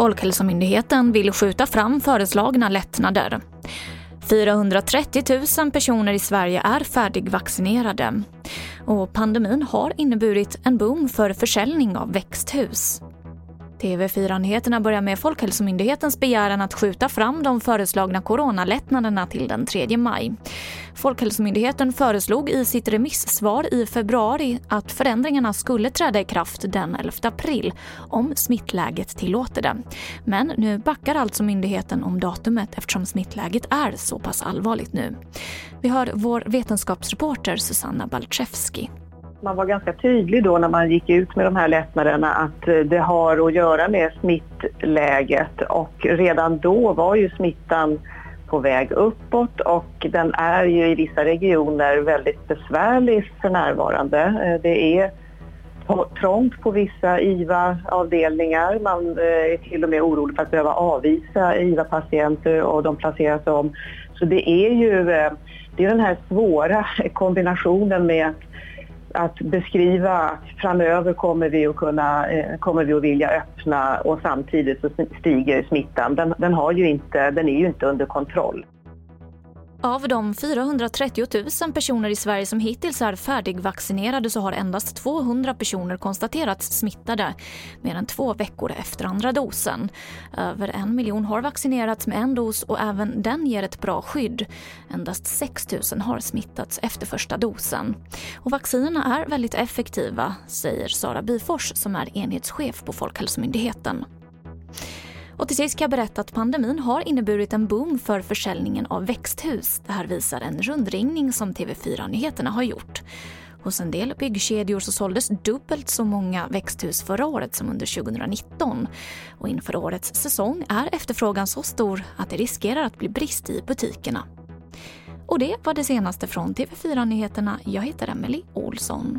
Folkhälsomyndigheten vill skjuta fram föreslagna lättnader. 430 000 personer i Sverige är färdigvaccinerade. Och pandemin har inneburit en boom för försäljning av växthus. TV4-nyheterna börjar med Folkhälsomyndighetens begäran att skjuta fram de föreslagna coronalättnaderna till den 3 maj. Folkhälsomyndigheten föreslog i sitt remissvar i februari att förändringarna skulle träda i kraft den 11 april om smittläget tillåter det. Men nu backar alltså myndigheten om datumet eftersom smittläget är så pass allvarligt nu. Vi hör vår vetenskapsreporter Susanna Balczewski. Man var ganska tydlig då när man gick ut med de här lättnaderna att eh, det har att göra med smittläget och redan då var ju smittan på väg uppåt och den är ju i vissa regioner väldigt besvärlig för närvarande. Eh, det är trångt på vissa IVA-avdelningar. Man eh, är till och med orolig för att behöva avvisa IVA-patienter och de placeras om. Så det är ju det är den här svåra kombinationen med att att beskriva att framöver kommer vi att, kunna, eh, kommer vi att vilja öppna och samtidigt så stiger smittan. Den, den, har ju inte, den är ju inte under kontroll. Av de 430 000 personer i Sverige som hittills är färdigvaccinerade så har endast 200 personer konstaterats smittade mer än två veckor efter andra dosen. Över en miljon har vaccinerats med en dos och även den ger ett bra skydd. Endast 6 000 har smittats efter första dosen. Och vaccinerna är väldigt effektiva, säger Sara Bifors som är enhetschef på Folkhälsomyndigheten. Och till sist kan jag berätta att pandemin har inneburit en boom för försäljningen av växthus. Det här visar en rundringning som TV4 Nyheterna har gjort. Hos en del byggkedjor så såldes dubbelt så många växthus förra året som under 2019. Och inför årets säsong är efterfrågan så stor att det riskerar att bli brist i butikerna. Och det var det senaste från TV4 Nyheterna. Jag heter Emily Olsson.